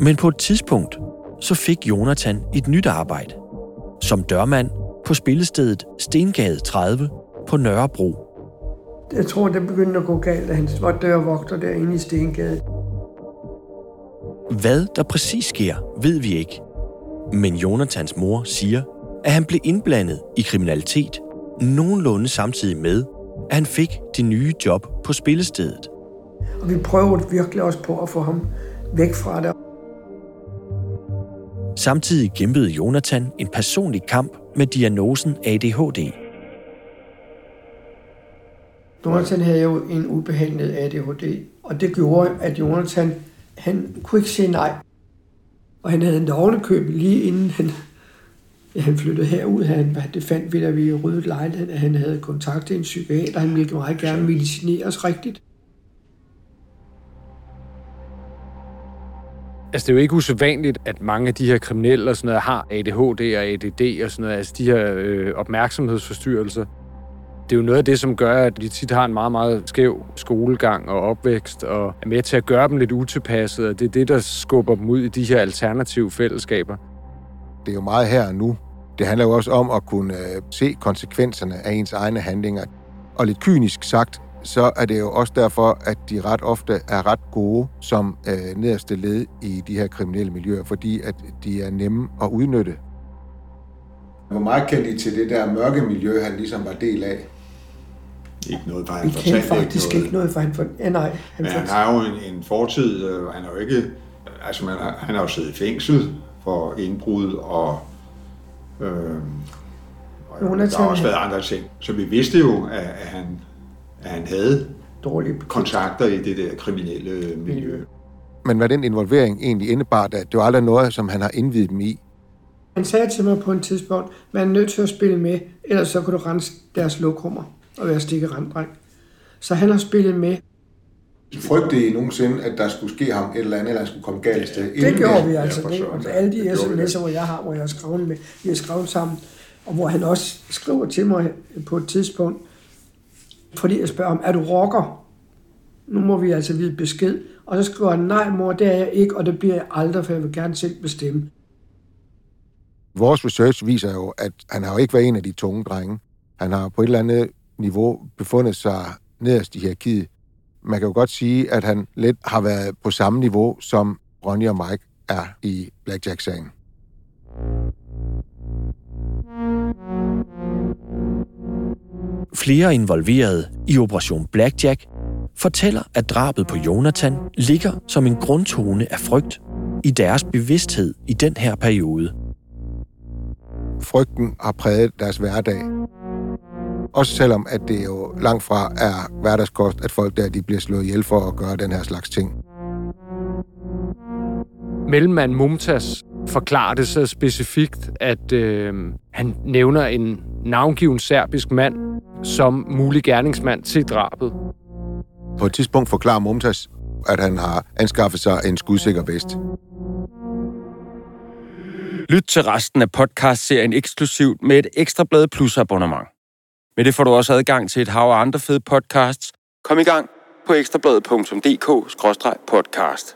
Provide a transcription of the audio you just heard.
Men på et tidspunkt, så fik Jonathan et nyt arbejde. Som dørmand på spillestedet Stengade 30 på Nørrebro. Jeg tror, det begyndte at gå galt, da han var dørvogter derinde i Stengade. Hvad der præcis sker, ved vi ikke. Men Jonathans mor siger, at han blev indblandet i kriminalitet nogenlunde samtidig med, at han fik det nye job på spillestedet. Og vi prøvede virkelig også på at få ham væk fra det. Samtidig kæmpede Jonathan en personlig kamp med diagnosen ADHD. Jonathan havde jo en ubehandlet ADHD, og det gjorde, at Jonathan han kunne ikke sige nej. Og han havde en ovenikøb lige inden han, ja, han flyttede herud. Han, det fandt vi, da vi ryddet lejligheden, at han havde kontakt til en psykiater. Han ville meget gerne medicineres rigtigt. Altså, det er jo ikke usædvanligt, at mange af de her kriminelle og sådan noget har ADHD og ADD og sådan noget, altså de her øh, opmærksomhedsforstyrrelser. Det er jo noget af det, som gør, at de tit har en meget, meget skæv skolegang og opvækst, og er med til at gøre dem lidt utilpasset, og det er det, der skubber dem ud i de her alternative fællesskaber. Det er jo meget her og nu. Det handler jo også om at kunne øh, se konsekvenserne af ens egne handlinger. Og lidt kynisk sagt, så er det jo også derfor, at de ret ofte er ret gode som øh, nederste led i de her kriminelle miljøer, fordi at de er nemme at udnytte. Hvor meget kendte I til det der mørke miljø, han ligesom var del af? Ikke noget, for Vi han kendte fortalte faktisk ikke noget. ikke noget, for han for... Ja, nej, han Men han har jo en, en fortid, øh, han er jo ikke, altså man har, han har jo siddet i fængsel for indbrud og, øh, og der Jonathan- har også været andre ting. Så vi vidste jo, at, at, han, at han havde dårlig kontakter i det der kriminelle miljø. Men hvad den involvering egentlig indebar, at det var aldrig noget, som han har indvidet dem i. Han sagde til mig på et tidspunkt, man er nødt til at spille med, ellers så kan du rense deres lokummer og være stikke randdreng. Så han har spillet med. Frygtede I nogensinde, at der skulle ske ham et eller andet, eller han skulle komme galt af sted? Det gjorde vi altså. Det, og alle de sms'er, hvor jeg har, hvor jeg har skrevet med, vi har skrevet sammen, og hvor han også skriver til mig på et tidspunkt, fordi jeg spørger ham, er du rocker? Nu må vi altså vide besked. Og så skriver han, nej mor, det er jeg ikke, og det bliver jeg aldrig, for jeg vil gerne selv bestemme. Vores research viser jo, at han har jo ikke været en af de tunge drenge. Han har på et eller andet niveau befundet sig nederst i hierarkiet. Man kan jo godt sige, at han lidt har været på samme niveau, som Ronny og Mike er i Blackjack-sagen. Flere involverede i Operation Blackjack fortæller, at drabet på Jonathan ligger som en grundtone af frygt i deres bevidsthed i den her periode. Frygten har præget deres hverdag. Også selvom, at det jo langt fra er hverdagskost, at folk der de bliver slået ihjel for at gøre den her slags ting. Mellemmand Mumtaz forklarer det så specifikt, at øh, han nævner en navngiven serbisk mand som mulig gerningsmand til drabet. På et tidspunkt forklarer Mumtaz, at han har anskaffet sig en skudsikker vest. Lyt til resten af podcast-serien eksklusivt med et Ekstrablad Plus abonnement. Med det får du også adgang til et hav af andre fede podcasts. Kom i gang på ekstrabladet.dk-podcast.